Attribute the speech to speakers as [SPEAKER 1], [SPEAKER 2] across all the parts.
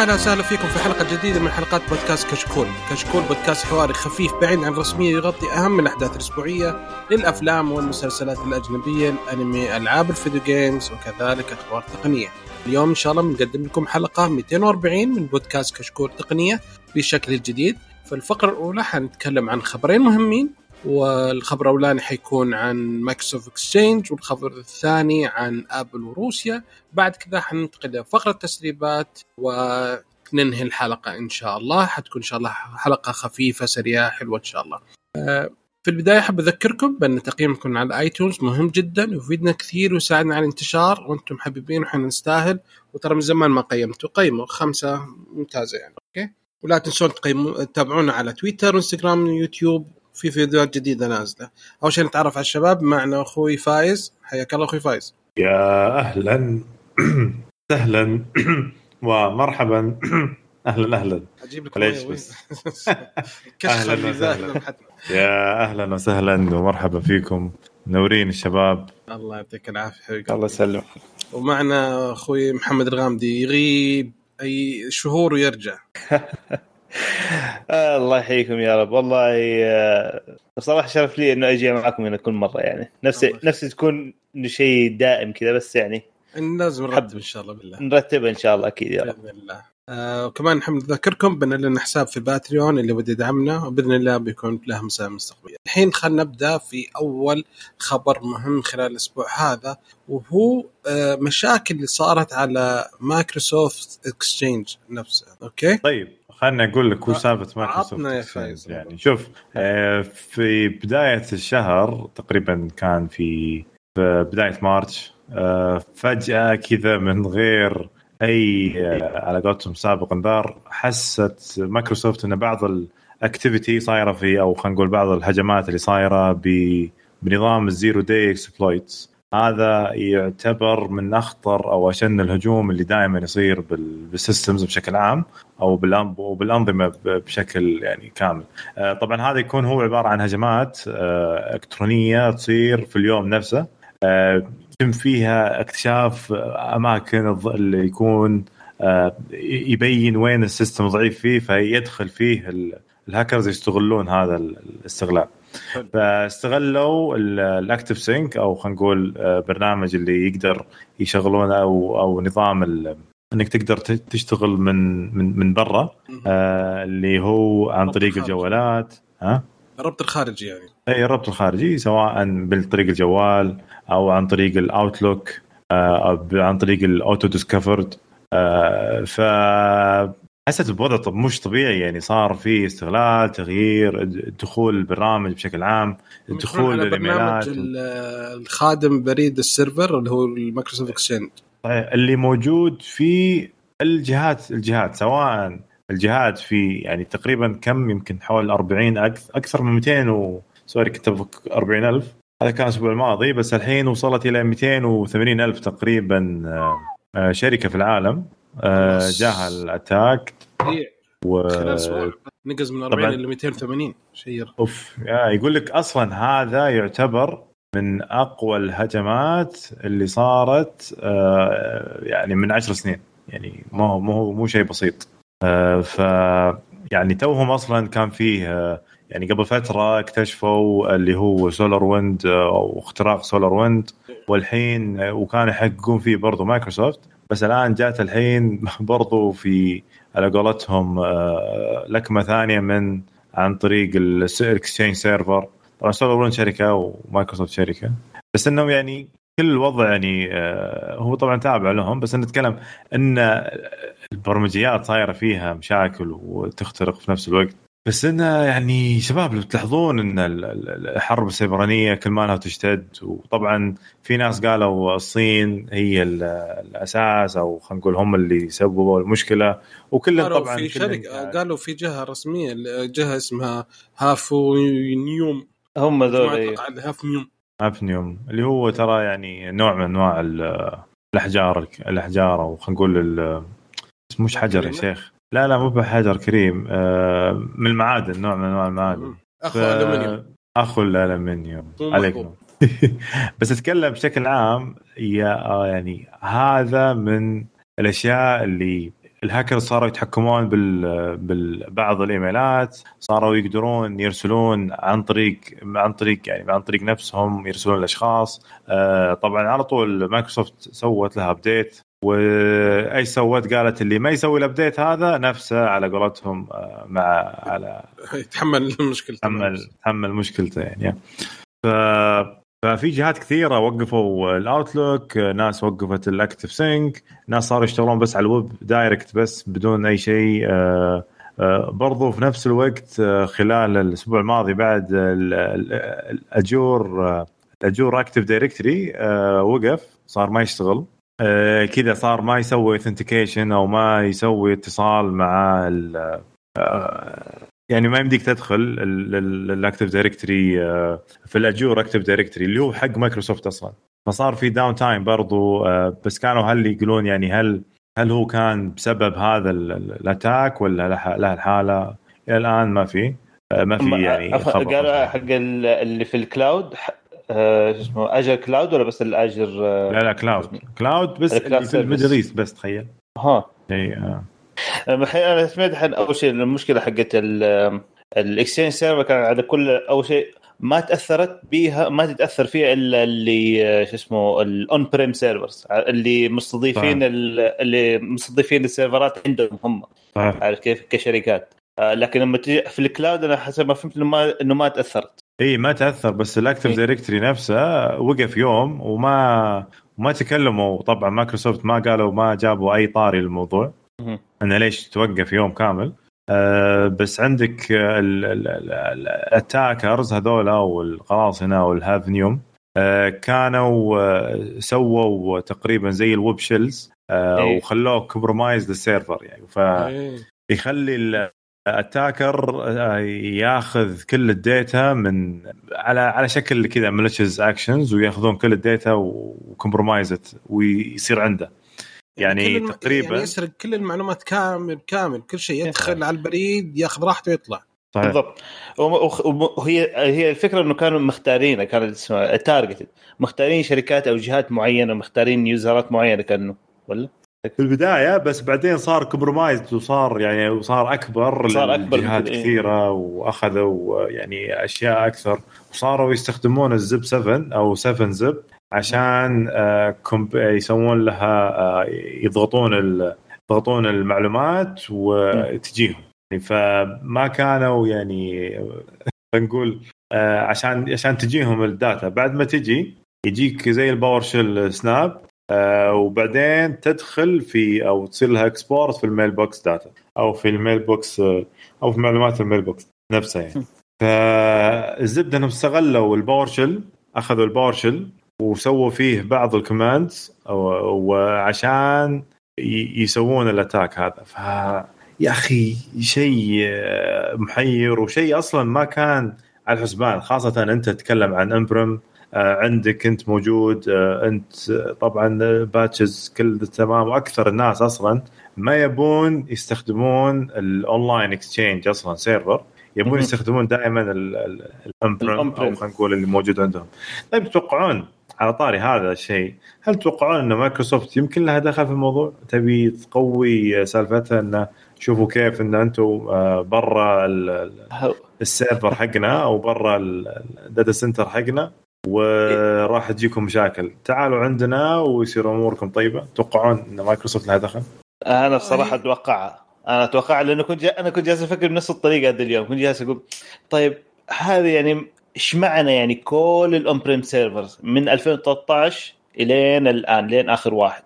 [SPEAKER 1] أهلا وسهلا فيكم في حلقة جديدة من حلقات بودكاست كشكول، كشكول بودكاست حواري خفيف بعيد عن الرسميه يغطي أهم الأحداث الأسبوعية للأفلام والمسلسلات الأجنبية، الأنمي، ألعاب الفيديو games وكذلك أخبار تقنية. اليوم إن شاء الله بنقدم لكم حلقة 240 من بودكاست كشكول تقنية بالشكل الجديد. في الفقرة الأولى حنتكلم عن خبرين مهمين والخبر الأولاني حيكون عن مايكروسوفت اكسشينج والخبر الثاني عن ابل وروسيا. بعد كذا حننتقل لفقره تسريبات وننهي الحلقة إن شاء الله. حتكون إن شاء الله حلقة خفيفة سريعة حلوة إن شاء الله. آه، في البداية أحب أذكركم بأن تقييمكم على الآيتونز مهم جدا ويفيدنا كثير ويساعدنا على الانتشار. وأنتم حبيبين وحنا نستاهل. وترى من زمان ما قيمتوا. قيموا خمسة ممتازة يعني أوكي؟ ولا تنسون تقيموا تتابعونا على تويتر وانستغرام ويوتيوب في فيديوهات جديدة نازلة. أول شيء نتعرف على الشباب. معنا أخوي فايز. حياك الله أخوي فايز.
[SPEAKER 2] يا أهلا. سهلا. ومرحبا. أهلا أهلا.
[SPEAKER 1] أجيب لك
[SPEAKER 2] ليش بس؟
[SPEAKER 1] اللي
[SPEAKER 2] وسهلاً. يا أهلا وسهلا. ومرحبا فيكم. منورين الشباب.
[SPEAKER 1] الله يعطيك العافية حبيبي.
[SPEAKER 3] الله يسلمك.
[SPEAKER 1] ومعنا أخوي محمد الغامدي. يغيب. أي شهور ويرجع.
[SPEAKER 3] الله يحييكم يا رب. والله آه، بصراحة شرف لي إنه أجي معكم هنا كل مرة يعني. نفسي نفسي تكون إنه شيء دائم كذا بس يعني
[SPEAKER 1] لازم نرتب إن شاء الله بالله.
[SPEAKER 3] نرتبها إن شاء الله أكيد يا رب.
[SPEAKER 1] بإذن الله. آه وكمان نحب نذكركم بأن لنا حساب في باتريون اللي بده يدعمنا وبإذن الله بيكون له مساهم مستقبلية. الحين خلينا نبدأ في أول خبر مهم خلال الأسبوع هذا وهو آه مشاكل اللي صارت على مايكروسوفت اكسشينج نفسها، أوكي؟
[SPEAKER 2] طيب. خلنا أقول لك هو سالفة مايكروسوفت
[SPEAKER 1] عطنا يا فايز.
[SPEAKER 2] يعني شوف آه، في بداية الشهر تقريبا كان في في بداية March آه، فجأة كذا من غير أي آه، على قولتهم سابق انذار حست مايكروسوفت إن بعض ال activity صايرة في أو خلينا نقول بعض الهجمات اللي صايرة بنظام ال zero day exploits هذا يعتبر من أخطر أو أشن الهجوم اللي دائما يصير بال- بال systems بشكل عام أو بالأن- وبالانظمه ب- بشكل يعني كامل. آه، طبعا هذا يكون هو عبارة عن هجمات آه، إلكترونية تصير في اليوم نفسه آه، يتم فيها اكتشاف أماكن اللي يكون يبين وين ال system ضعيف فيه فيدخل فيه ال- الهاكرز يستغلون هذا ال- الاستغلال. فاستغلوا ال ActiveSync أو خلينا نقول آه، برنامج اللي يقدر يشغلونه أو أو نظام إنك تقدر تشتغل من من من برا آه، اللي هو عن طريق. الجوالات ها؟
[SPEAKER 1] الربط الخارجي يعني.
[SPEAKER 2] إي الربط الخارجي سواء بالطريق الجوال أو عن طريق الأوتلوك أو ب- عن طريق الأوتو ديسكفرد. ف حسيت بوضع طب مش طبيعي يعني صار في استغلال تغيير دخول البرامج بشكل عام الدخول
[SPEAKER 1] على
[SPEAKER 2] للايميلات
[SPEAKER 1] برنامج ال- الخادم بريد ال server اللي هو المايكروسوفت إكسشينج.
[SPEAKER 2] صحيح اللي موجود في الجهات الجهات سواء الجهات في يعني تقريبا كم يمكن حوالي 40 أكثر, أكثر من 200 و sorry كنت أفك 40 ألف. هذا كان الأسبوع الماضي بس الحين وصلت إلى 280 ألف تقريبا آه، شركة في العالم. آه،. جاها ال attack و
[SPEAKER 1] خلال أسبوع. نقز من 40
[SPEAKER 2] طبعاً.
[SPEAKER 1] إلى 280 شيء.
[SPEAKER 2] أوف يا يقول لك أصلا هذا يعتبر من أقوى الهجمات اللي صارت آه، يعني من عشر سنين. يعني ما هو مو هو مو شيء بسيط. آه، ف يعني توهم أصلا كان فيه آه، يعني قبل فترة اكتشفوا اللي هو سولار ويند أو اختراق سولار ويند والحين وكانوا يحققون فيه برضو مايكروسوفت بس الآن جات الحين برضو في على قولتهم آه، لكمة ثانية من عن طريق ال Exchange server طبعا سولار ويند شركة ومايكروسوفت شركة. بس إنهم يعني كل الوضع يعني آه، هو طبعا تابع لهم. بس نتكلم إن البرمجيات صايرة فيها مشاكل وتخترق في نفس الوقت. بس إنه يعني شباب لو تلاحظون إن ال- ال- الحرب السيبرانية كل ما لها تشتد وطبعا في ناس قالوا الصين هي ال- الأساس أو خلينا نقول هم اللي سببوا المشكلة وكلهم
[SPEAKER 1] قالوا
[SPEAKER 2] طبعا
[SPEAKER 1] في شركه قالوا في جهة رسمية جهة اسمها هافنيوم
[SPEAKER 3] هم ذول إيه.
[SPEAKER 1] أتوقع
[SPEAKER 2] هافنيوم اللي هو ترى يعني نوع من أنواع ال- الأحجار الأحجار أو خلينا نقول ال- مش حجر يا؟ شيخ لا لا مو بحجر كريم. آه، من المعادن نوع من أنواع المعادن.
[SPEAKER 1] أخو
[SPEAKER 2] ف-
[SPEAKER 1] الومنيوم
[SPEAKER 2] أخو الالمنيوم
[SPEAKER 1] مو
[SPEAKER 2] عليك
[SPEAKER 1] محبوب.
[SPEAKER 2] نور. بس أتكلم بشكل عام يا آه، يعني هذا من الأشياء اللي الهاكرز صاروا يتحكمون بال بالبعض الإيميلات صاروا يقدرون يرسلون عن طريق عن طريق يعني عن طريق نفسهم يرسلون الأشخاص. آه، طبعا على طول مايكروسوفت سوت لها update وأي سوت قالت اللي ما يسوي ال update هذا نفسه على قولتهم آه، مع على
[SPEAKER 1] يتحمل مشكلته
[SPEAKER 2] تحمل تحمل مشكلته يعني ف ففي جهات كثيرة وقفوا ال Outlook ناس وقفت ال ActiveSync ناس صاروا يشتغلون بس على ال web direct بس بدون أي شيء آه، آه، برضو في نفس الوقت خلال الأسبوع الماضي بعد ال- ال- ال Azure ال Azure Active Directory وقف صار ما يشتغل. كذا صار ما يسوي authentication أو ما يسوي اتصال مع ال- آه، يعني ما يمديك تدخل ال Active Directory في ال Azure Active Directory اللي هو حق مايكروسوفت أصلا. فصار في downtime برضو آه، بس كانوا هل يقولون يعني هل هل هو كان بسبب هذا ال- ال- ال attack ولا له له الحالة؟ إلى الآن ما في آه، ما في يعني
[SPEAKER 3] قالوا حق ال- اللي في ال cloud آه، شو اسمه Azure cloud ولا بس ال Azure آه،
[SPEAKER 2] لا لا cloud cloud بس
[SPEAKER 3] ال cloud
[SPEAKER 2] اللي في.
[SPEAKER 3] ال
[SPEAKER 2] Middle East بس تخيل.
[SPEAKER 3] ها.
[SPEAKER 2] إي آه.
[SPEAKER 3] الحين أنا سمعت الحين أول شيء المشكلة حقت ال Exchange server كان على كل أول شيء ما تأثرت بيها ما تتأثر فيها إلا اللي آه، شو اسمه ال on-prem servers اللي مستضيفين اللي مستضيفين السيرفرات عندهم هم عارف كيف كشركات. آه، لكن لما تجي في ال cloud أنا حسب ما فهمت إنه ما إنه ما تأثرت.
[SPEAKER 2] إي ما تأثر بس ال
[SPEAKER 3] Active.
[SPEAKER 2] Directory نفسه وقف يوم وما وما تكلموا طبعا مايكروسوفت ما قالوا ما جابوا أي طاري للموضوع. إنه ليش توقف يوم كامل آه بس عندك ال attackers هذولا والقراصنه والهافنيوم آه كانوا آه سووا تقريبا زي ال web shells
[SPEAKER 3] آه.
[SPEAKER 2] وخلوه compromise لل server يعني ف. يخلي ال attacker آه، ياخذ كل ال data من على على شكل كذا malicious actions وياخذون كل ال data و compromised ويصير عنده. يعني
[SPEAKER 1] كل الم-
[SPEAKER 2] تقريبا
[SPEAKER 1] يعني يسرق كل المعلومات كامل كامل. كل شيء يدخل على البريد ياخذ راحته ويطلع.
[SPEAKER 2] صحيح.
[SPEAKER 3] بالضبط. وهي هي الفكرة إنه كانوا مختارين كانت اسمها targeted مختارين شركات أو جهات معينة مختارين user ات معينة كانوا ولا؟
[SPEAKER 2] في البداية بس بعدين صار compromised وصار يعني وصار
[SPEAKER 3] أكبر صار
[SPEAKER 2] لجهات
[SPEAKER 3] كذا، إيه.
[SPEAKER 2] كثيرة وأخذوا يعني أشياء أكثر. وصاروا يستخدمون ال zip 7 أو 7 zip عشان آه يسوون لها آه يضغطون يضغطون المعلومات وتجيهم. يعني فما كانوا يعني نقول آه عشان عشان تجيهم ال data. بعد ما تجي يجيك زي ال PowerShell snap آه وبعدين تدخل في أو تصير لها export في ال mailbox data أو في ال mailbox آه، أو في معلومات ال mailbox نفسها يعني. فالزبده إنهم استغلوا ال PowerShell أخذوا ال PowerShell وسووا فيه بعض ال commands وعشان يسوون ال attack هذا. ف يا أخي شيء آه، محير وشيء أصلا ما كان على الحسبان خاصة أنت تتكلم عن on-prem عندك انت موجود آه، انت آه، طبعا patches كل تمام وأكثر الناس أصلا ما يبون يستخدمون ال online Exchange أصلا server
[SPEAKER 3] يبون.
[SPEAKER 2] يستخدمون دائما ال on-prem
[SPEAKER 3] أو.
[SPEAKER 2] خلينا نقول اللي موجود عندهم طيب تتوقعون على طاري هذا الشيء هل تتوقعون إن مايكروسوفت يمكن لها دخل في الموضوع تبي تقوي سالفتها انه شوفوا كيف إن أنتم آه، برا ال- ال- ال server حقنا أو برا ال- ال data center حقنا وراح تجيكم مشاكل. تعالوا عندنا ويصير أموركم طيبة. تتوقعون إن مايكروسوفت لها دخل؟
[SPEAKER 3] أنا بصراحة اتوقعها أنا أتوقع لأنه كنت جا... أنا كنت جالس أفكر بنفس الطريقة هذا اليوم. كنت جالس أقول طيب هذا يعني إيش معنى يعني كل ال on-prem servers من 2013 إلين الآن لين آخر واحد؟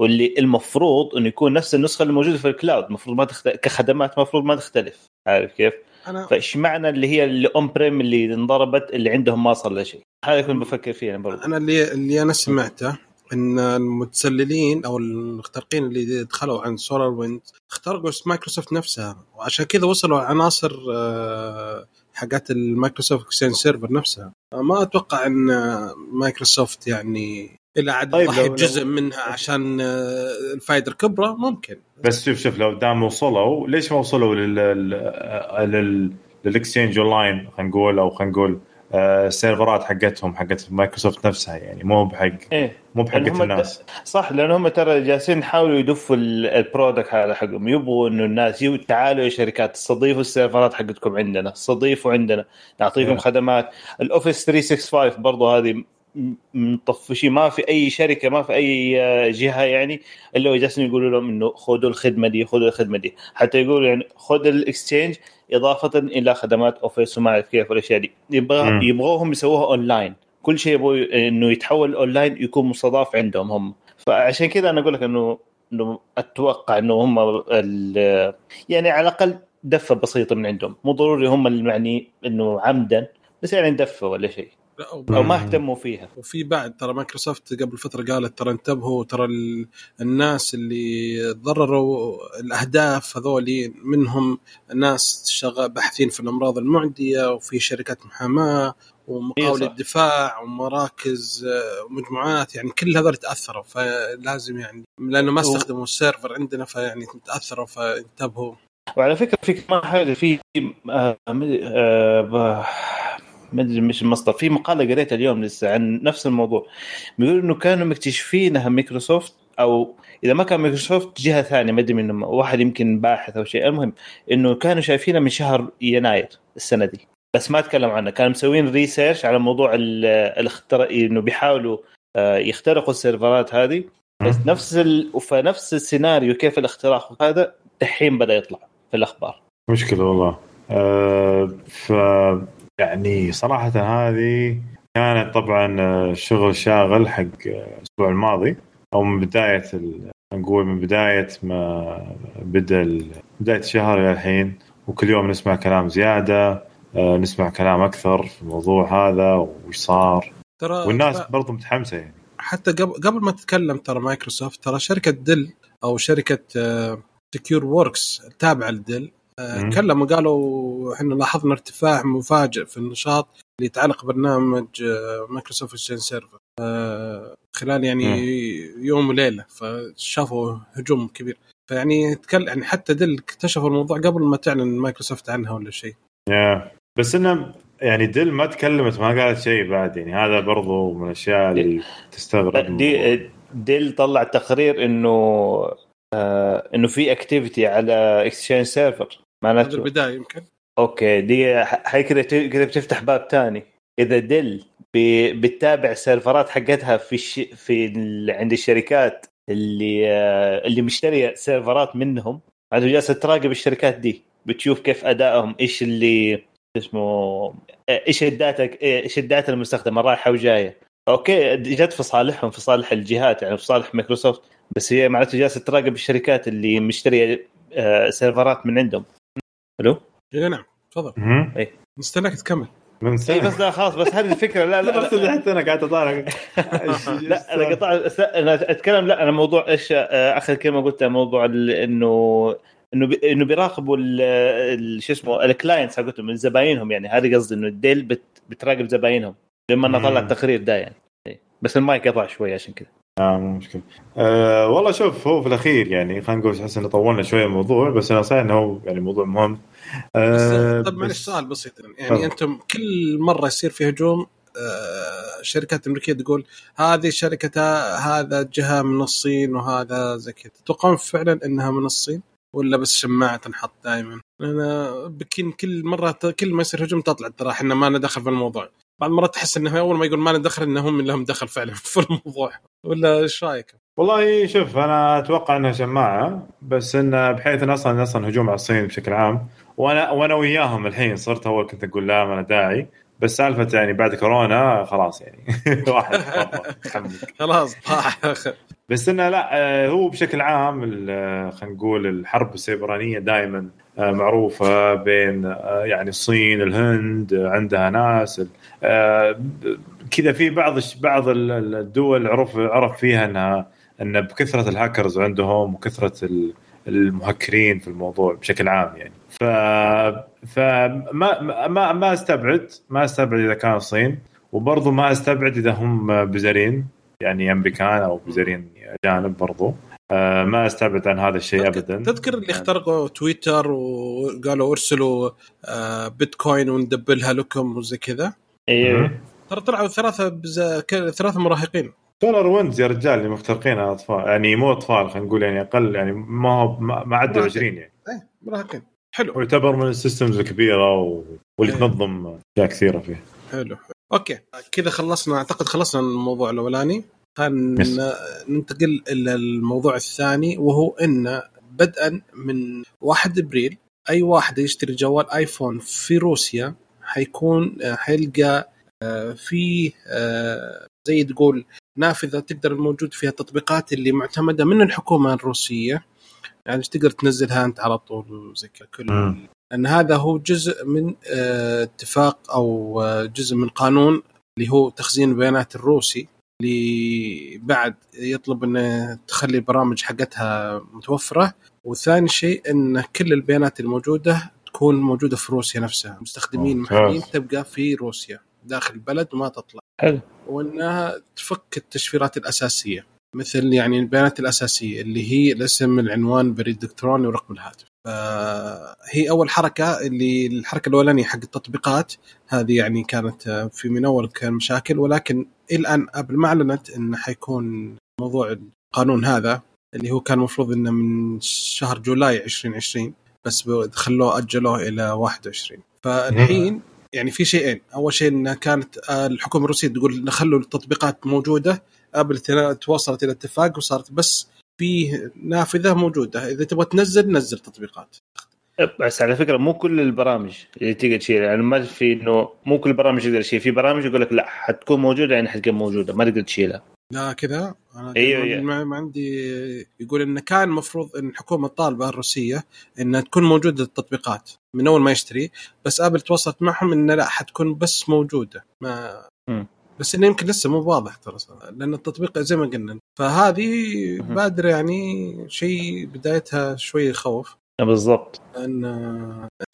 [SPEAKER 3] واللي المفروض إنه يكون نفس النسخة اللي موجوده في ال cloud المفروض ما تخت... كخدمات المفروض ما تختلف. عارف كيف؟
[SPEAKER 1] أنا
[SPEAKER 3] فإيش معنى اللي هي ال on-prem اللي انضربت اللي عندهم ما صار له شيء؟ هذا كنت بفكر فيه أنا برضه
[SPEAKER 1] أنا اللي اللي أنا سمعته إن المتسللين أو المخترقين اللي دخلوا عن سولار ويند اخترقوا مايكروسوفت نفسها وعشان كذا وصلوا عناصر آه، حقات ال Microsoft Exchange Server نفسها. ما أتوقع إن مايكروسوفت يعني إلى عاد
[SPEAKER 2] طيب لو-
[SPEAKER 1] بجزء
[SPEAKER 2] لو-
[SPEAKER 1] منها عشان آه، الفائده الكبرى ممكن.
[SPEAKER 2] بس شوف شوف لو دام وصلوا ليش ما وصلوا لل لل لل- لل Exchange Online خلينا نقول أو خلينا نقول آه، ال server ات حقتهم حقت مايكروسوفت نفسها يعني مو بحق
[SPEAKER 3] إيه.
[SPEAKER 2] مو
[SPEAKER 3] هم
[SPEAKER 2] الناس.
[SPEAKER 3] صح لأن هم ترى جالسين يحاولوا يدفوا ال- ال product هذا حقهم. يبغوا إنه الناس يو تعالوا يا شركات استضيفوا ال server ات حقتكم عندنا استضيفوا عندنا نعطيكم
[SPEAKER 2] Yeah.
[SPEAKER 3] خدمات. ال Office 365 برضو هذه مطفشين. ما في أي شركة ما في أي آه، جهة يعني إلا جالسين يقولوا لهم إنه خذوا الخدمة دي خذوا الخدمة دي. حتى يقولوا يعني خذ ال Exchange إضافة إلى خدمات Office وما أعرف كيف والأشياء دي. يبغى. يبغوهم يسووها أونلاين. كل شيء يبغوا إنه يتحول أونلاين يكون مستضاف عندهم هم. فعشان كذا أنا أقول لك إنه إنه أتوقع إنه هم يعني على الأقل دفة بسيطة من عندهم. مو ضروري هم اللي يعني إنه عمدا بس يعني دفة ولا شيء.
[SPEAKER 1] لا،
[SPEAKER 3] أو
[SPEAKER 2] مم.
[SPEAKER 3] ما اهتموا فيها
[SPEAKER 1] وفي بعد ترى مايكروسوفت قبل فترة قالت ترى انتبهوا ترى ال- الناس اللي ضرروا الأهداف هذولي منهم ناس شغال باحثين في الأمراض المعدية وفي شركات محاماة ومقاول. الدفاع ومراكز آه، ومجموعات يعني كل هذول تأثروا فلازم يعني لأنه ما استخدموا السيرفر عندنا فيعني تأثروا فانتبهوا
[SPEAKER 3] وعلى فكرة في كمان حاجة في آه، آه، ما ادري مش المصدر في مقالة قريتها اليوم لسه عن نفس الموضوع. بيقول إنه كانوا مكتشفينها مايكروسوفت أو إذا ما كان مايكروسوفت جهة ثانية ما أدري من واحد يمكن باحث أو شيء. المهم إنه كانوا شايفينها من شهر يناير السنة دي. بس ما تكلم عنها. كانوا مسوين research على موضوع ال- الاختراق إنه بيحاولوا آه، يخترقوا ال server ات هذه. بس نفس ال... فنفس السيناريو كيف الاختراق هذا دحين بدأ يطلع في الأخبار.
[SPEAKER 2] مشكلة والله. آه ف يعني صراحة هذه كانت طبعا آه، شغل شاغل حق آه، الأسبوع الماضي. أو من بداية ال- نقول من بداية ما بدأ ال- بداية الشهر إلى الحين. وكل يوم نسمع كلام زيادة آه، نسمع كلام أكثر في الموضوع هذا وش صار.
[SPEAKER 1] ترى
[SPEAKER 2] والناس برضو متحمسة يعني.
[SPEAKER 1] حتى قبل قبل ما تتكلم ترى مايكروسوفت ترى شركة Dell أو شركة Secureworks التابعه ل
[SPEAKER 2] Dell.
[SPEAKER 1] تكلموا قالوا إحنا لاحظنا ارتفاع مفاجئ في النشاط اللي يتعلق برنامج آه، Microsoft Exchange Server آه، خلال يعني
[SPEAKER 2] مم.
[SPEAKER 1] يوم وليلة فشافوا هجوم كبير. فيعني تكلم يعني حتى Dell اكتشفوا الموضوع قبل ما تعلن مايكروسوفت عنها ولا شيء.
[SPEAKER 2] Yeah. بس إنه يعني Dell ما تكلمت ما قالت شيء بعد. يعني هذا برضو من الأشياء اللي تستغرب.
[SPEAKER 3] دي Dell طلع تقرير إنه آه إنه في activity على Exchange
[SPEAKER 1] Server
[SPEAKER 3] معناته
[SPEAKER 1] البداية يمكن.
[SPEAKER 3] okay دي هي كذا كذا بتفتح باب تاني. إذا Dell ب- بتتابع ال server ات حقتها في الش... في ال... عند الشركات اللي آه، اللي مشترية server ات منهم معناته جالسة تراقب الشركات دي بتشوف كيف أدائهم إيش اللي اسمه آه، إيش ال data إيش ال data المستخدمة رايحة وجاية. okay جت في صالحهم في صالح الجهات يعني في صالح مايكروسوفت بس هي معناته جالسة تراقب الشركات اللي مشترية آه، server ات من عندهم. ألو؟
[SPEAKER 1] إيه نعم تفضل.
[SPEAKER 2] مهم.
[SPEAKER 1] نستناك تكمل.
[SPEAKER 2] من
[SPEAKER 3] اي بس لا خلاص بس هذه الفكرة. لا لا, لا,
[SPEAKER 2] حتى أنا قاعد أطالع.
[SPEAKER 3] لا أنا قطعت بس أنا أتكلم لا أنا موضوع إيش آه، آخر كلمة قلتها موضوع ال- انه إنه إنه بيراقبوا ال- ال- شو اسمه ال clients حقتهم من زباينهم يعني. هذه قصدي إنه ال Dell بت بتراقب زباينهم. لما أنا طلع. التقرير ده يعني. إيه. بس المايك قطع شوي عشان كذا.
[SPEAKER 2] آه مو مشكلة أه والله شوف هو في الأخير يعني خلينا نقول أحس انه طولنا شوية الموضوع بس أنا صحيح إنه هو يعني موضوع مهم أه
[SPEAKER 1] طب معلش سؤال بسيط يعني
[SPEAKER 2] تفضل.
[SPEAKER 1] أنتم كل مرة يصير في هجوم آه، شركات أمريكية تقول هذه شركه هذا جهة من الصين وهذا زي كذا تتوقعون فعلا إنها من الصين ولا بس شماعة تنحط دائما؟ أنا بكين كل مرة كل ما يصير هجوم تطلع ترى إحنا ما لنا دخل في الموضوع بعض المرات تحس إنه أول ما يقول ما لنا دخل انهم لهم دخل فعلا في الموضوع ولا إيش رأيك؟
[SPEAKER 2] والله شوف أنا أتوقع إنها شماعة بس انه بحيث انه أصلا أصلا هجوم على الصين بشكل عام وأنا وأنا وياهم الحين صرت أول كنت أقول لا ما أنا داعي بس سالفة يعني بعد كورونا خلاص يعني واحد.
[SPEAKER 1] خلاص طاح
[SPEAKER 2] بس إنه لا آه، هو بشكل عام آه، خلينا نقول الحرب السيبرانية دائما معروفة بين آه، يعني الصين الهند آه، عندها ناس آه، كذا في بعض بعض ال- ال- الدول عرف عرف فيها إنها إن بكثرة الهاكرز عندهم وكثرة ال- المهكرين في الموضوع بشكل عام يعني. ف فما ما ما استبعد ما أستبعد إذا كان الصين وبرضه ما أستبعد إذا هم بزرين يعني أمريكان أو بزرين أجانب برضو. آه ما أستبعد عن هذا الشيء ابدا.
[SPEAKER 1] تذكر اللي اخترقوا تويتر وقالوا أرسلوا آه، بيتكوين وندبلها لكم وزي كذا؟
[SPEAKER 3] أيوه
[SPEAKER 1] ترى طلعوا ثلاثة بز... ثلاثة مراهقين.
[SPEAKER 2] سولار ويندز يا رجال اللي مخترقين أطفال يعني مو أطفال خلينا نقول يعني أقل يعني ما هو ما
[SPEAKER 1] مراهقين.
[SPEAKER 2] 20 يعني
[SPEAKER 1] إيه مراهقين حلو
[SPEAKER 2] ويعتبر من السيستمز الكبيرة و... واللي
[SPEAKER 1] إيه.
[SPEAKER 2] تنظم أشياء كثيرة فيه
[SPEAKER 1] حلو حلو. أوكي كذا خلصنا أعتقد خلصنا الموضوع الأولاني خلينا. ننتقل إلى الموضوع الثاني وهو إن بدءا من 1 إبريل أي واحد يشتري جوال آيفون في روسيا حيكون آه، حيلقى آه، في آه، زي تقول نافذة تقدر الموجود فيها التطبيقات اللي معتمدة من الحكومة الروسية. يعني تقدر تنزلها أنت على طول وزي كذا؟ كل. لأن هذا هو جزء من آه، اتفاق أو آه، جزء من قانون اللي هو تخزين البيانات الروسي اللي بعد يطلب إنه تخلي البرامج حقتها متوفرة. وثاني شيء إن كل البيانات الموجودة تكون موجودة في روسيا نفسها. مستخدمين. محليين تبقى في روسيا داخل البلد وما تطلع.
[SPEAKER 3] حلو.
[SPEAKER 1] وأنها تفك التشفيرات الأساسية مثل يعني البيانات الأساسية اللي هي الاسم العنوان البريد الإلكتروني ورقم الهاتف. فهي أول حركة اللي الحركة الأولانية حق التطبيقات هذه يعني كانت في من أول كان مشاكل ولكن الآن ابل ما أعلنت إنه حيكون موضوع القانون هذا اللي هو كان المفروض إنه من شهر جولاي 2020 بس خلوه أجلوه إلى 21 فالحين يعني في شيئين. أول شيء انها كانت الحكومة الروسية تقول نخلوا التطبيقات موجودة ابل توصلت إلى اتفاق وصارت بس في نافذة موجودة. إذا تبغى تنزل نزل تطبيقات.
[SPEAKER 3] بس على فكرة مو كل البرامج اللي تقدر تشيلها. يعني ما في إنه مو كل البرامج تقدر تشيل. في برامج يقول لك لا حتكون موجودة يعني حتكون موجودة. ما تقدر تشيلها.
[SPEAKER 1] لا كذا
[SPEAKER 3] أنا
[SPEAKER 1] كان
[SPEAKER 3] أيوة.
[SPEAKER 1] ما عندي يقول انه كان المفروض إن الحكومة الطالبة الروسية إنها تكون موجودة التطبيقات من أول ما يشتري بس آبل تواصلت معهم انه لا حتكون بس موجودة ما. بس إنه يمكن لسه مو واضح ترى لأن التطبيق زي ما قلنا فهذه
[SPEAKER 3] مهم.
[SPEAKER 1] بادره يعني شيء بدايتها شوي يخوف
[SPEAKER 3] بالضبط
[SPEAKER 1] لأن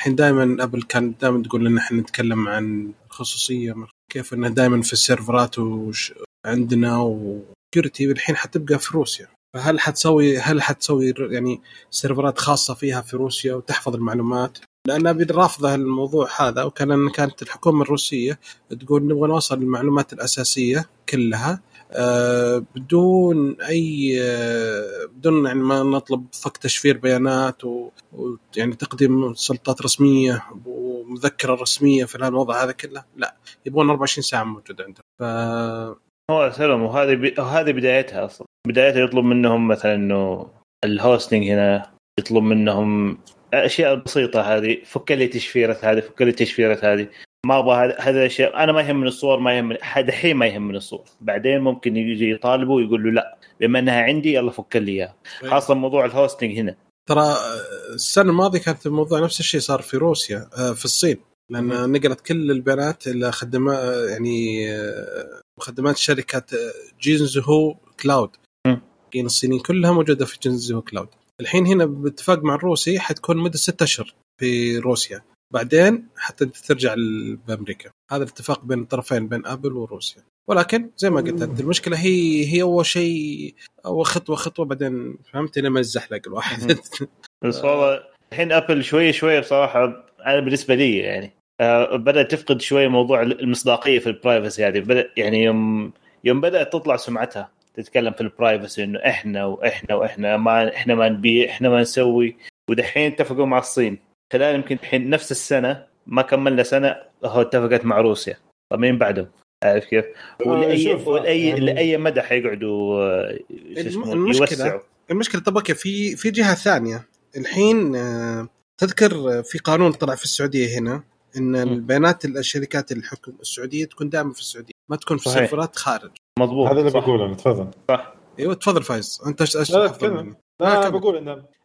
[SPEAKER 1] الحين دائما آبل كان دائما تقول إن إحنا نتكلم عن الخصوصيه كيف إنه دائما في السيرفرات وش عندنا و security الحين حتبقى في روسيا فهل حتسوي هل حتسوي يعني سيرفرات خاصة فيها في روسيا وتحفظ المعلومات؟ لأن أبل رافضه الموضوع هذا وكان كانت الحكومة الروسية تقول نبغى نوصل المعلومات الأساسية كلها آه، بدون أي آه، بدون يعني ما نطلب فك تشفير بيانات ويعني تقديم سلطات رسمية ومذكرة رسمية في الوضع هذا كله لا يبغون 24 ساعة موجود عندهم. ف
[SPEAKER 3] هو سلم وهذه ب... وهذه بدايتها أصلا. بدايتها يطلب منهم مثلا إنه ال hosting هنا يطلب منهم اشياء بسيطه هذه فك لي تشفيرة هذه فك لي تشفيرة هذه. ما أبغى هذا الأشياء. أنا ما يهمني الصور ما يهمني دحين ما يهمني الصور. بعدين ممكن يجي يطالبوا ويقول له لا. بما إنها عندي يلا فك لي إياها. خاصة موضوع ال hosting هنا.
[SPEAKER 1] ترى السنة الماضية كانت الموضوع نفس الشيء صار في روسيا آه، في الصين. لأن نقلت كل البيانات إلى خدمات يعني آه، خدمات شركة آه،
[SPEAKER 3] جويزهو
[SPEAKER 1] cloud. الصينيين كلها موجودة في جويزهو cloud. الحين هنا باتفاق مع الروسي حتكون مدة ستة أشهر في روسيا. بعدين حتى ترجع بامريكا هذا الاتفاق بين الطرفين بين أبل وروسيا. ولكن زي ما قلت انت المشكلة هي هي أول شيء أول خطوة خطوة بعدين فهمت؟ لما يزحلق الواحد.
[SPEAKER 3] بس والله الحين أبل شوي شوي بصراحة أنا بالنسبة لي يعني آه، بدأت تفقد شوي موضوع المصداقية في ال privacy هذه. بدا يعني يوم يوم بدأت تطلع سمعتها. تتكلم في ال privacy إنه إحنا وإحنا وإحنا ما إحنا ما نبيع إحنا ما نسوي. ودحين اتفقوا مع الصين. خلال يمكن الحين نفس السنة ما كملنا سنة هو اتفقت مع روسيا. طب مين بعدهم؟ عارف كيف؟ ولاي
[SPEAKER 2] شوف،
[SPEAKER 3] ولاي
[SPEAKER 2] يعني-
[SPEAKER 3] لأي مدى حيقعدوا آه،
[SPEAKER 1] المشكلة-
[SPEAKER 3] يوسعوا؟
[SPEAKER 1] المشكلة طب okay في في جهة ثانية. الحين آه، تذكر في قانون طلع في السعودية هنا إن البيانات الشركات الحكم السعودية تكون دائما في السعودية ما تكون في
[SPEAKER 3] صحيح.
[SPEAKER 1] سيرفرات خارج.
[SPEAKER 3] مضبوط
[SPEAKER 2] هذا اللي
[SPEAKER 3] صح.
[SPEAKER 2] بقوله تفضل
[SPEAKER 1] أيوه تفضل فايز انت إيش
[SPEAKER 2] لا،؟ لا
[SPEAKER 1] أنا.
[SPEAKER 2] بقول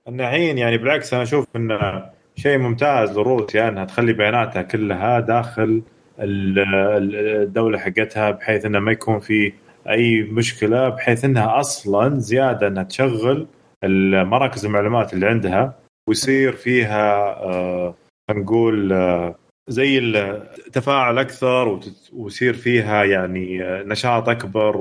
[SPEAKER 2] إن الحين يعني بالعكس أنا أشوف انه شيء ممتاز لروسيا إنها تخلي بياناتها كلها داخل ال- ال- الدولة حقتها بحيث إنه ما يكون في أي مشكلة بحيث إنها أصلا زيادة إنها تشغل مراكز المعلومات اللي عندها ويصير فيها آه، خلينا نقول آه، زي التفاعل أكثر ويصير فيها يعني آه، نشاط أكبر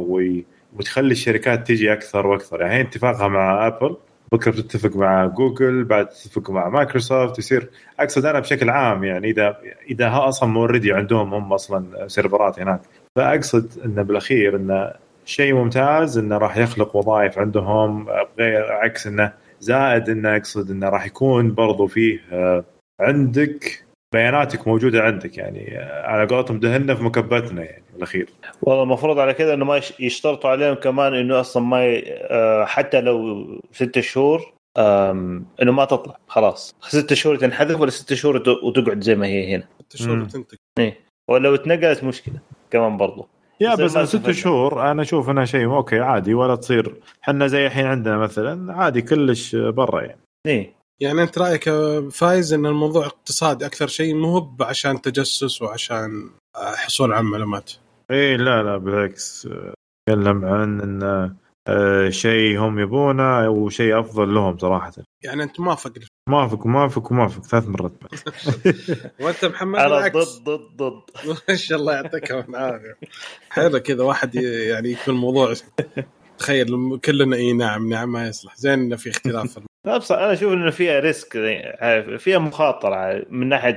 [SPEAKER 2] وتخلي الشركات تيجي أكثر وأكثر. يعني اتفاقها مع أبل بكرة تتفق مع جوجل بعد تتفق مع مايكروسوفت يصير أقصد أنا بشكل عام يعني إذا إذا أصلا موردي عندهم هم أصلا سيرفرات هناك. فأقصد إنه بالأخير إنه شيء ممتاز إنه راح يخلق وظائف عندهم. غير عكس إنه زائد إنه أقصد إنه راح يكون برضو فيه آه، عندك بياناتك موجودة عندك يعني آه، على قولتهم دهنا في مكبتنا يعني بالاخير
[SPEAKER 3] والله المفروض على كذا إنه ما يش- يشترطوا عليهم كمان إنه أصلا ما ي... آه، حتى لو ست شهور إنه ما تطلع خلاص. ست شهور تنحذف ولا ست شهور وت- وتقعد زي ما هي هنا.
[SPEAKER 1] ست شهور
[SPEAKER 2] مم.
[SPEAKER 1] وتنتج
[SPEAKER 3] ولو اتنقلت مشكلة كمان برضو.
[SPEAKER 2] يا بس
[SPEAKER 3] ما
[SPEAKER 2] ست. شهور أنا أشوف إنها شيء okay عادي ولا تصير. إحنا زي الحين عندنا مثلا عادي كلش برا يعني.
[SPEAKER 3] إيه.
[SPEAKER 1] يعني أنت رأيك فايز إن الموضوع اقتصادي أكثر شيء مو هو عشان تجسس وعشان آه، حصول على معلومات
[SPEAKER 2] إيه لا لا بالعكس آه، اتكلم عن انه آه، شيء هم يبونه وشيء أفضل لهم صراحة.
[SPEAKER 1] يعني أنت موافق؟
[SPEAKER 2] موافق وموافق وموافق ثلاث مرات.
[SPEAKER 1] وأنت محمد أنا
[SPEAKER 3] ضد ضد ضد.
[SPEAKER 1] ما شاء الله يعطيك العافية. حلو كذا واحد يعني يكون الموضوع تخيل كلنا إي نعم نعم ما يصلح. زين إنه في اختلاف
[SPEAKER 3] لا بص أنا أشوف إنه فيها risk عارف، فيها مخاطرة من ناحية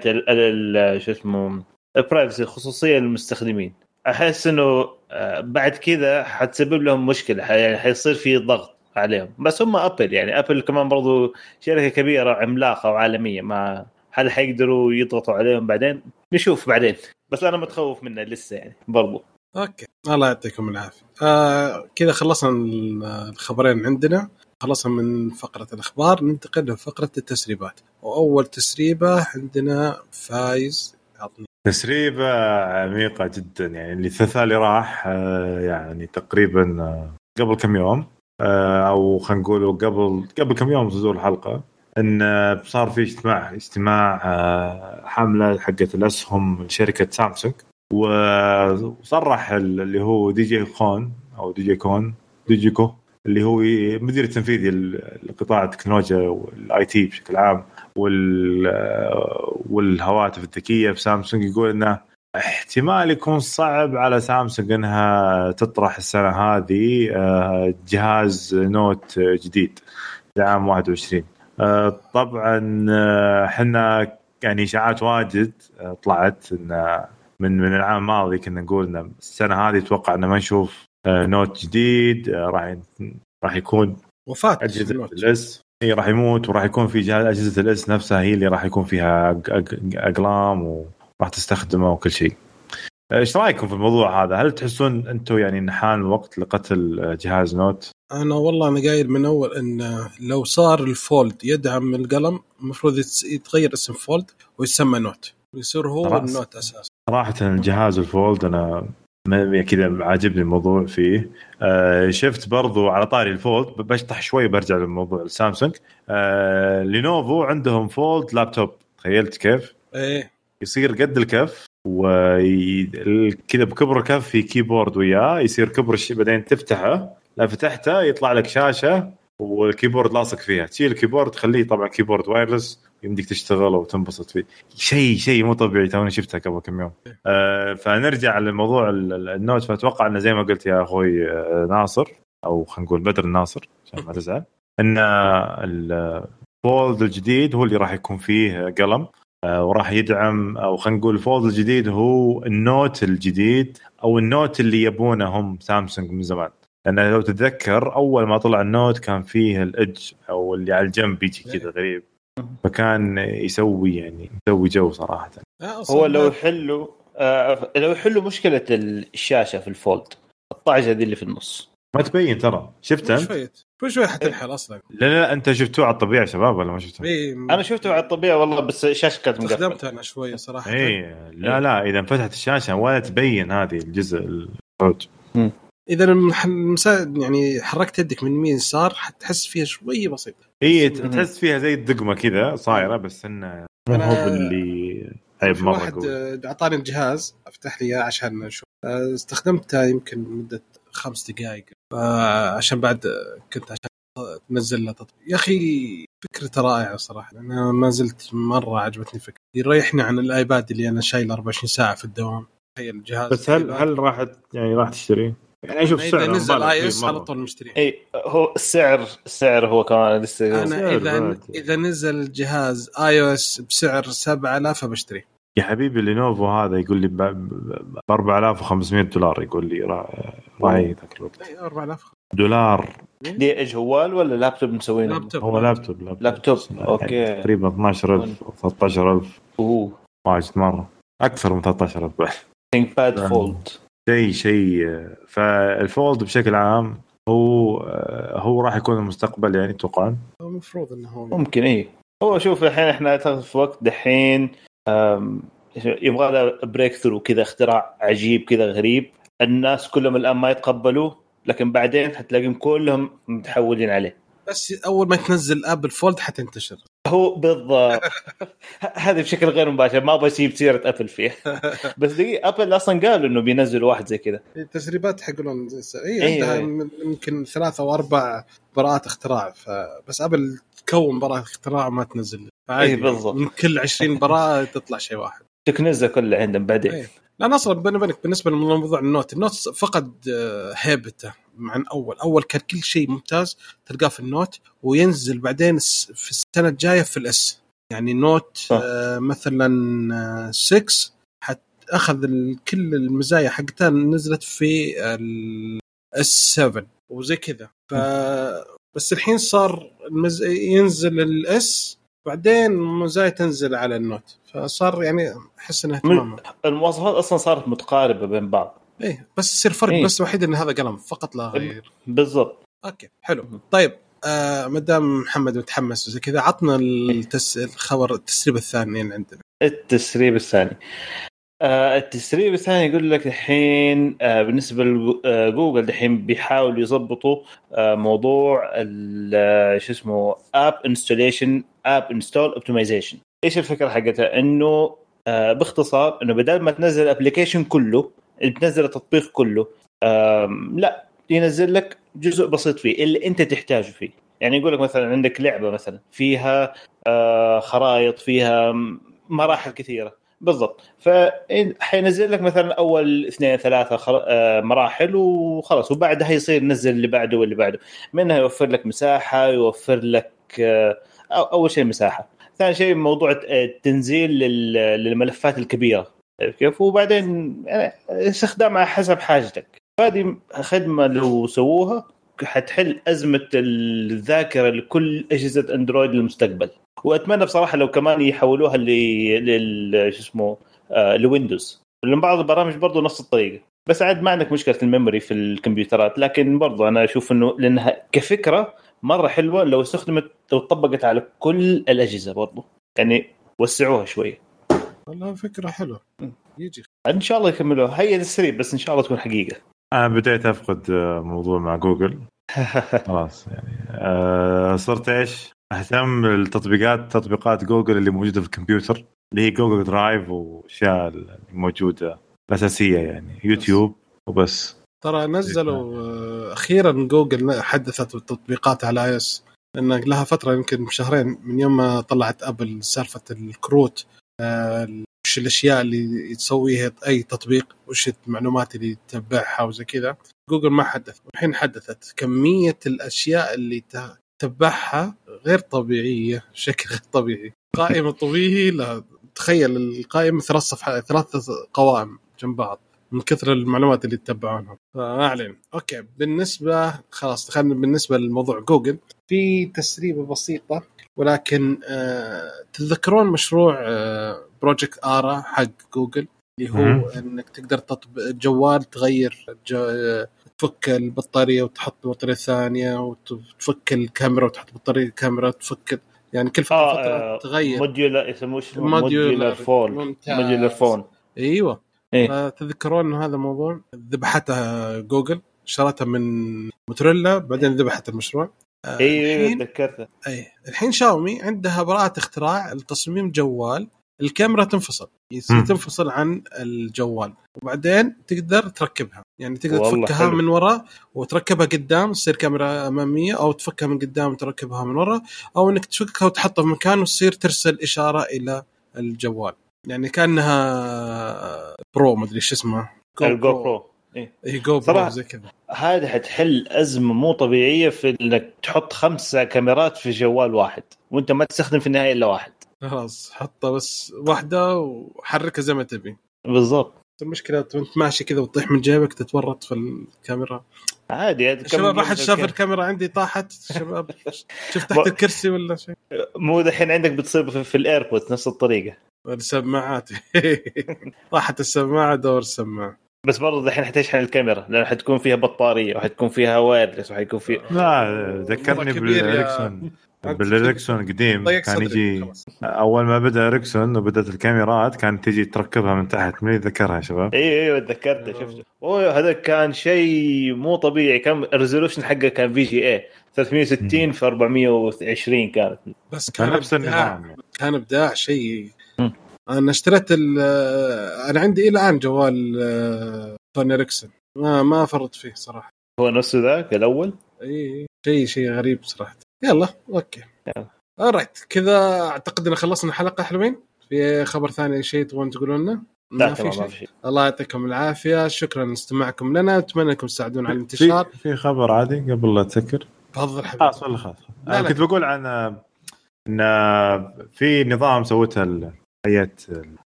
[SPEAKER 3] شو اسمه ال privacy الخصوصيه للمستخدمين أحس إنه آه، بعد كذا حتسبب لهم مشكلة يعني حيصير في ضغط عليهم. بس هم ابل يعني ابل كمان برضو شركة كبيرة عملاقة وعالمية ما هل حيقدروا يضغطوا عليهم بعدين؟ نشوف بعدين. بس أنا متخوف منه لسه يعني برضو.
[SPEAKER 1] أوكي. الله يعطيكم العافية. آه كذا خلصنا ال- الخبرين عندنا. خلصنا من فقرة الأخبار ننتقل لفقرة التسريبات. وأول تسريبة عندنا فايز عطني.
[SPEAKER 2] تسريبة عميقة جدا يعني اللي اللي راح آه، يعني تقريبا آه، قبل كم يوم آه، أو خلينا نقول قبل قبل كم يوم تجهز الحلقة إن صار في اجتماع اجتماع حملة حقت الأسهم لشركة سامسونج. وصرح ال- اللي هو دي جي كون أو دي جي كون دي جي كو اللي هو مدير التنفيذي لقطاع التكنولوجيا وال IT بشكل عام وال والهواتف الذكية في سامسونج يقول انه احتمال يكون صعب على سامسونج إنها تطرح السنة هذه آه، جهاز Note جديد لعام 21 آه، طبعا آه، إحنا يعني إشاعات واجد آه، طلعت إن من من العام الماضي كنا نقول إن السنة هذه أتوقع إن ما نشوف آه، Note جديد آه، راح راح يكون
[SPEAKER 1] وفاة
[SPEAKER 2] أجهزة.
[SPEAKER 1] ال
[SPEAKER 2] S هي راح يموت وراح يكون في جهاز أجهزة ال S نفسها هي اللي راح يكون فيها أقلام وراح تستخدمه وكل شيء. إيش رأيكم في الموضوع هذا؟ هل تحسون أنتم يعني ان حان الوقت لقتل جهاز Note؟
[SPEAKER 1] أنا والله أنا قايل من أول إن لو صار ال Fold يدعم القلم المفروض يتغير اسم Fold ويسمى Note ويصير هو.
[SPEAKER 2] ال
[SPEAKER 1] Note أساسا
[SPEAKER 2] صراحة الجهاز ال Fold أنا كذا عاجبني الموضوع فيه. آه شفت برضو على طاري ال Fold بشطح شوي برجع للموضوع السامسونج آه لينوفو عندهم fold لابتوب تخيلت كيف؟
[SPEAKER 1] إيه.
[SPEAKER 2] يصير قد الكف وكذا بكبر الكف في keyboard وياه يصير كبر الشيء بعدين تفتحه لا فتحته يطلع لك شاشة وال keyboard لاصق فيها. تشيل الكيبورد تخليه طبعا keyboard wireless يمديك تشتغل وتنبسط فيه. شيء شيء مو طبيعي توني شفتها قبل كم يوم. آه فنرجع لموضوع ال- ال- ال Note. فأتوقع إنه زي ما قلت يا أخوي آه، ناصر أو خلينا نقول بدر الناصر عشان ما تزعل. إن ال Fold الجديد هو اللي راح يكون فيه قلم. آه، وراح يدعم أو خلينا نقول ال Fold الجديد هو ال Note الجديد أو ال Note اللي يبونه هم سامسونج من زمان. لأن لو تتذكر أول ما طلع ال Note كان فيه ال edge أو اللي على الجنب يجي كذا غريب. فكان يسوي يعني يسوي جو صراحة.
[SPEAKER 1] آه،
[SPEAKER 3] هو لو يحلوا آه لو يحلوا مشكلة الشاشة في ال Fold الطعجه دي اللي في النص.
[SPEAKER 2] ما تبين ترى. شفت أنت؟
[SPEAKER 1] شوية كل شوي حتنحل أصلا.
[SPEAKER 2] لا لا أنت شفتوه على الطبيعة شباب ولا ما شفتوه؟
[SPEAKER 1] إيه
[SPEAKER 3] أنا شفته على الطبيعة والله بس الشاشة كانت مقفلة.
[SPEAKER 1] استخدمته أنا شوية صراحة.
[SPEAKER 2] اي لا لا إذا انفتحت الشاشة ولا تبين هذه الجزء الصوت
[SPEAKER 1] إذا. يعني حركت يدك من يمين يسار حتحس فيها شوية بسيطه
[SPEAKER 2] هي تحس فيها زي الدقمة كذا صايرة بس إنه مو
[SPEAKER 1] أنا-
[SPEAKER 2] هو اللي عيب مرة
[SPEAKER 1] واحد
[SPEAKER 2] قوي.
[SPEAKER 1] آه، أعطاني الجهاز أفتح لي إياه عشان أشوف. آه، استخدمته يمكن مدة خمس دقائق آه، عشان بعد كنت عشان تنزل له تطبيق. يا أخي فكرته رائعة صراحة. أنا ما زلت مرة عجبتني فكرة. يريحني عن الآيباد اللي أنا شايل 24 ساعة في الدوام. تخيل الجهاز
[SPEAKER 2] بس هل
[SPEAKER 1] الآيباد.
[SPEAKER 2] هل راح يعني راح تشتريه؟ يعني أشوف
[SPEAKER 1] إذا
[SPEAKER 2] سعره
[SPEAKER 1] نزل
[SPEAKER 2] iOS.
[SPEAKER 1] على طول مشتري.
[SPEAKER 3] إي هو السعر السعر هو كمان لسه
[SPEAKER 1] أنا
[SPEAKER 2] سعر إذا.
[SPEAKER 1] إذا نزل جهاز iOS بسعر 7000 بشتري
[SPEAKER 2] يا حبيبي لينوفو هذا يقول لي ب ب- ب 4500 دولار يقول لي را- راعي ذاك الوقت.
[SPEAKER 1] إي 4000
[SPEAKER 2] دولار.
[SPEAKER 3] دي إيش جوال ولا لابتوب مسوينه؟
[SPEAKER 1] لابتوب.
[SPEAKER 2] هو لابتوب لابتوب,
[SPEAKER 3] لابتوب،
[SPEAKER 2] يعني
[SPEAKER 3] أوكي.
[SPEAKER 2] تقريبا 12000 أو 13000
[SPEAKER 3] أوه.
[SPEAKER 2] واجد مرة. أكثر من 13000 بعد ThinkPad.
[SPEAKER 3] Fold
[SPEAKER 2] شيء شيء. فال Fold بشكل عام هو هو راح يكون المستقبل يعني أتوقع
[SPEAKER 1] المفروض إنه هو.
[SPEAKER 3] ممكن اي هو شوف الحين إحنا في وقت دحين يبغى له breakthrough كذا اختراع عجيب كذا غريب. الناس كلهم الآن ما يتقبلوه لكن بعدين حتلاقيهم كلهم متحولين عليه.
[SPEAKER 1] بس أول ما تنزل ابل Fold حتنتشر.
[SPEAKER 3] هو بالضبط. هذه بشكل غير مباشر ما أبغى أجيب سيرة أبل فيه بس دقيقة أبل أصلا قالوا إنه بينزلوا واحد زي كذا.
[SPEAKER 1] التسريبات حقون اي
[SPEAKER 3] أيوة،
[SPEAKER 1] عندها يمكن ثلاثة أو أربع براءات اختراع فبس أبل تكون براءة اختراع وما تنزل.
[SPEAKER 3] إيه، بالضبط.
[SPEAKER 1] من كل 20 براءة تطلع شيء واحد.
[SPEAKER 3] تكنزة كلها عندهم بعدين.
[SPEAKER 1] إيه. لأن أصلا بيني وبينك بالنسبة لموضوع ال Note ال Note فقد آه، هيبته عن أول. أول كان كل شيء ممتاز تلقاه في ال Note وينزل بعدين في السنة الجاية في ال S. يعني
[SPEAKER 3] Note.
[SPEAKER 1] آه، مثلا آه، 6 حت أخذ كل المزايا حقتها نزلت في ال S 7 وزي كذا. ف بس الحين صار المز... ينزل ال S بعدين المزايا تنزل على ال Note فصار يعني أحس انه اهتمام
[SPEAKER 3] المواصفات أصلا صارت متقاربة بين بعض.
[SPEAKER 1] إيه بس يصير فرق
[SPEAKER 3] إيه.
[SPEAKER 1] بس وحيد إن هذا قلم فقط لا غير.
[SPEAKER 3] بالضبط.
[SPEAKER 1] أوكي حلو. طيب آه ما دام محمد متحمس وزي كذا عطنا التس... الخبر التسريب الثاني اللي عندنا.
[SPEAKER 3] التسريب الثاني. آه التسريب الثاني يقول لك الحين آه بالنسبة لجوجل الحين بيحاولوا يضبطوا آه موضوع آه، شو اسمه app installation app install optimization إيش الفكرة حقتها؟ إنه آه باختصار إنه بدل ما تنزل الابلكيشن كله تنزل التطبيق كله لا ينزل لك جزء بسيط فيه اللي أنت تحتاجه فيه. يعني يقول لك مثلا عندك لعبة مثلا فيها آه خرائط فيها مراحل كثيرة. بالضبط. فحينزل لك مثلا أول اثنين ثلاثة خر... آه، مراحل وخلاص. وبعدها يصير ينزل اللي بعده واللي بعده. منها يوفر لك مساحة يوفر لك آه، أول شيء مساحة. ثاني شيء موضوع التنزيل لل... للملفات الكبيرة. كيف؟ وبعدين يعني استخدامها حسب حاجتك. هذه خدمة لو سووها حتحل أزمة الذاكرة لكل أجهزة أندرويد للمستقبل. وأتمنى بصراحة لو كمان يحولوها لل شو اسمه آه لويندوز. لأن بعض البرامج برضو نفس الطريقة. بس عاد ما عندك مشكلة ال memory في الكمبيوترات. لكن برضو أنا أشوف إنه لأنها كفكرة مرة حلوة لو استخدمت لو طبقت على كل الأجهزة برضو. يعني وسعوها شوية.
[SPEAKER 1] والله فكرة حلوة. يجي.
[SPEAKER 3] إن شاء الله يكملوها. هي التسريب بس إن شاء الله تكون حقيقة.
[SPEAKER 2] أنا بديت أفقد آه، موضوع مع جوجل. خلاص يعني. آه صرت إيش؟ أهتم بالتطبيقات تطبيقات جوجل اللي موجودة في الكمبيوتر. اللي هي Google Drive والاشياء الموجوده الاساسيه يعني. يوتيوب وبس.
[SPEAKER 1] ترى نزلوا آه، أخيرا جوجل حدثت التطبيقات على iOS لأن لها فترة يمكن شهرين من يوم ما طلعت ابل سالفة الكروت آه، وش الأشياء اللي تسويها أي تطبيق وش المعلومات اللي تتبعها وزي كذا. جوجل ما حدث. والحين حدثت كمية الأشياء اللي تتبعها غير طبيعية بشكل غير طبيعي. قائمة طويله تخيل القائمة ثلاث صفحات ثلاث قوائم جنب بعض. من كثر المعلومات اللي تتبعونها. فما علينا أوكي بالنسبة خلاص دخلنا بالنسبة لموضوع جوجل. في تسريبة بسيطة ولكن آه تتذكرون مشروع آه Project Ara حق جوجل؟ اللي هو. إنك تقدر تطبق الجوال تغير جو... آه، تفك البطارية وتحط بطارية ثانية وتفك الكاميرا وتحط بطارية كاميرا تفك يعني كل فترة,
[SPEAKER 3] آه,
[SPEAKER 1] فترة
[SPEAKER 3] آه
[SPEAKER 1] تغير
[SPEAKER 3] modular يسموه اسمه
[SPEAKER 1] modular.
[SPEAKER 3] modular phone
[SPEAKER 1] ممتاز.
[SPEAKER 3] modular phone
[SPEAKER 1] أيوه.
[SPEAKER 3] إيه.
[SPEAKER 1] فتذكرون إنه هذا الموضوع ذبحتها جوجل شرتها من موتوريلا بعدين ذبحت المشروع. آه،
[SPEAKER 3] اي
[SPEAKER 1] الحين
[SPEAKER 3] تذكرته
[SPEAKER 1] اي الحين شاومي عندها براءة اختراع لتصميم جوال الكاميرا تنفصل. تنفصل عن الجوال. وبعدين تقدر تركبها. يعني تقدر تفكها
[SPEAKER 3] حلو.
[SPEAKER 1] من ورا وتركبها قدام تصير كاميرا أمامية أو تفكها من قدام وتركبها من ورا أو إنك تفكها وتحطها في مكان وتصير ترسل إشارة إلى الجوال. يعني كأنها pro مدري إيش اسمه.
[SPEAKER 3] GoPro إيه.
[SPEAKER 1] اي
[SPEAKER 3] Go.
[SPEAKER 1] Pro زي كذا.
[SPEAKER 3] هذه حتحل أزمة مو طبيعية في إنك تحط خمسة كاميرات في جوال واحد وأنت ما تستخدم في النهاية إلا واحد.
[SPEAKER 1] خلاص حطها بس واحدة وحركها زي ما تبي.
[SPEAKER 3] بالضبط.
[SPEAKER 1] المشكلة وأنت ماشي كذا وتطيح من جيبك تتورط في الكاميرا.
[SPEAKER 3] عادي
[SPEAKER 1] شباب احد شاف الكاميرا عندي طاحت؟ شباب شفت تحت الكرسي ولا شيء؟
[SPEAKER 3] مو دحين عندك بتصير في, ال AirPods نفس الطريقة.
[SPEAKER 1] السماعات. طاحت السماعة دور السماعة.
[SPEAKER 3] بس برضه دحين حتشحن الكاميرا؟ لأن حتكون فيها بطارية وحتكون فيها wireless وحيكون في
[SPEAKER 2] لا ذكرني
[SPEAKER 1] بالإريكسون.
[SPEAKER 2] بالإريكسون القديم
[SPEAKER 1] ضيق
[SPEAKER 2] كان يجي. أول ما بدأ إريكسون وبدأت الكاميرات كانت تجي تركبها من تحت. من يتذكرها يا شباب.
[SPEAKER 3] أيوه أيوه تذكرته شفته أوه هذا كان شيء مو طبيعي. كان ال resolution حقه كان في GA 360 في 420 كانت.
[SPEAKER 1] بس كان
[SPEAKER 2] نفس. النظام.
[SPEAKER 1] كان إبداع شيء. أنا اشتريت أنا عندي إلى الآن جوال آه، سوني اريكسون ما ما فرط فيه صراحة.
[SPEAKER 3] هو نفسه ذاك الأول؟
[SPEAKER 1] إي شيء شيء غريب صراحة. يلا okay.
[SPEAKER 3] يلا.
[SPEAKER 1] right كذا أعتقد إن خلصنا الحلقة حلوين. في خبر ثاني شيء تبغون تقولون لنا؟
[SPEAKER 3] لا
[SPEAKER 1] في شيء.
[SPEAKER 3] في. شيء
[SPEAKER 1] الله يعطيكم العافية. شكرا لاستماعكم لنا. أتمنى أنكم تساعدونا على
[SPEAKER 2] في
[SPEAKER 1] الانتشار.
[SPEAKER 2] في خبر عادي قبل لا تسكر
[SPEAKER 1] تفضل حبيبي.
[SPEAKER 2] خلاص ولا خلاص.
[SPEAKER 1] لا، أنا.
[SPEAKER 2] كنت بقول عن إن في نظام سوتها هيئه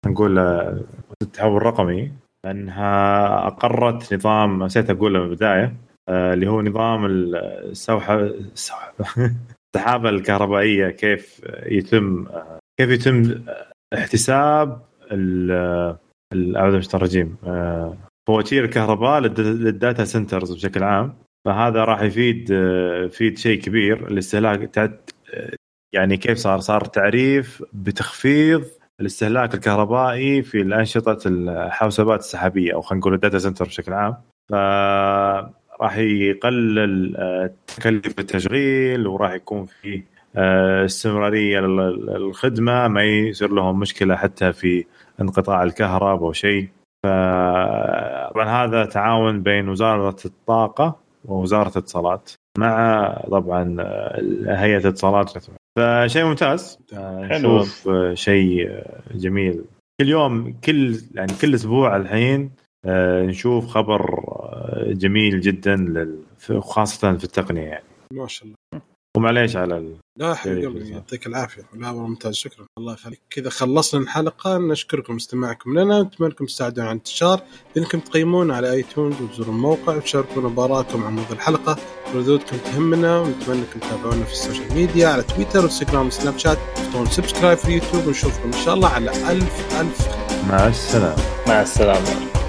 [SPEAKER 2] نقول التحول الرقمي انها أقرت نظام نسيت أقوله من البداية آه، اللي هو نظام ال- السوحة السحابة الكهربائية كيف يتم كيف يتم احتساب ال- أعوذ بالله الرجيم آه، فواتير الكهرباء للد- لل data centers بشكل عام. فهذا راح يفيد آه، يفيد شيء كبير الاستهلاك يعني كيف صار؟ صار تعريف بتخفيض الاستهلاك الكهربائي في الأنشطة الحوسبات السحابية أو خلينا نقول ال data center بشكل عام. فراح يقلل آه، تكلفه التشغيل وراح يكون في آه، استمرارية للخدمة ما يصير لهم مشكلة حتى في انقطاع الكهرباء أو شيء. فطبعا هذا تعاون بين وزارة الطاقة ووزارة الاتصالات مع طبعا آه، هيئة الاتصالات. فشيء ممتاز.
[SPEAKER 3] حلو.
[SPEAKER 2] نشوف آه، شيء آه، جميل. كل يوم كل يعني كل أسبوع الحين آه، نشوف خبر جميل جدا خاصة في التقنية يعني.
[SPEAKER 1] ما شاء الله.
[SPEAKER 2] ومعليش على ال...
[SPEAKER 1] لا حبيبي
[SPEAKER 2] إيه،
[SPEAKER 1] يعطيك العافية. لا والله ممتاز شكرا. الله يخليك. كذا خلصنا الحلقة نشكركم استماعكم لنا نتمنى انكم تساعدونا على الانتشار. بانكم تقيمون على iTunes وتزوروا الموقع وتشاركونا بارائكم عن موضوع الحلقة ردودكم تهمنا ونتمنى انكم تتابعونا في ال social media على تويتر وانستغرام وسناب شات. تحطون subscribe في اليوتيوب ونشوفكم إن شاء الله على ألف ألف خير.
[SPEAKER 2] مع السلامة.
[SPEAKER 3] مع
[SPEAKER 4] السلامة.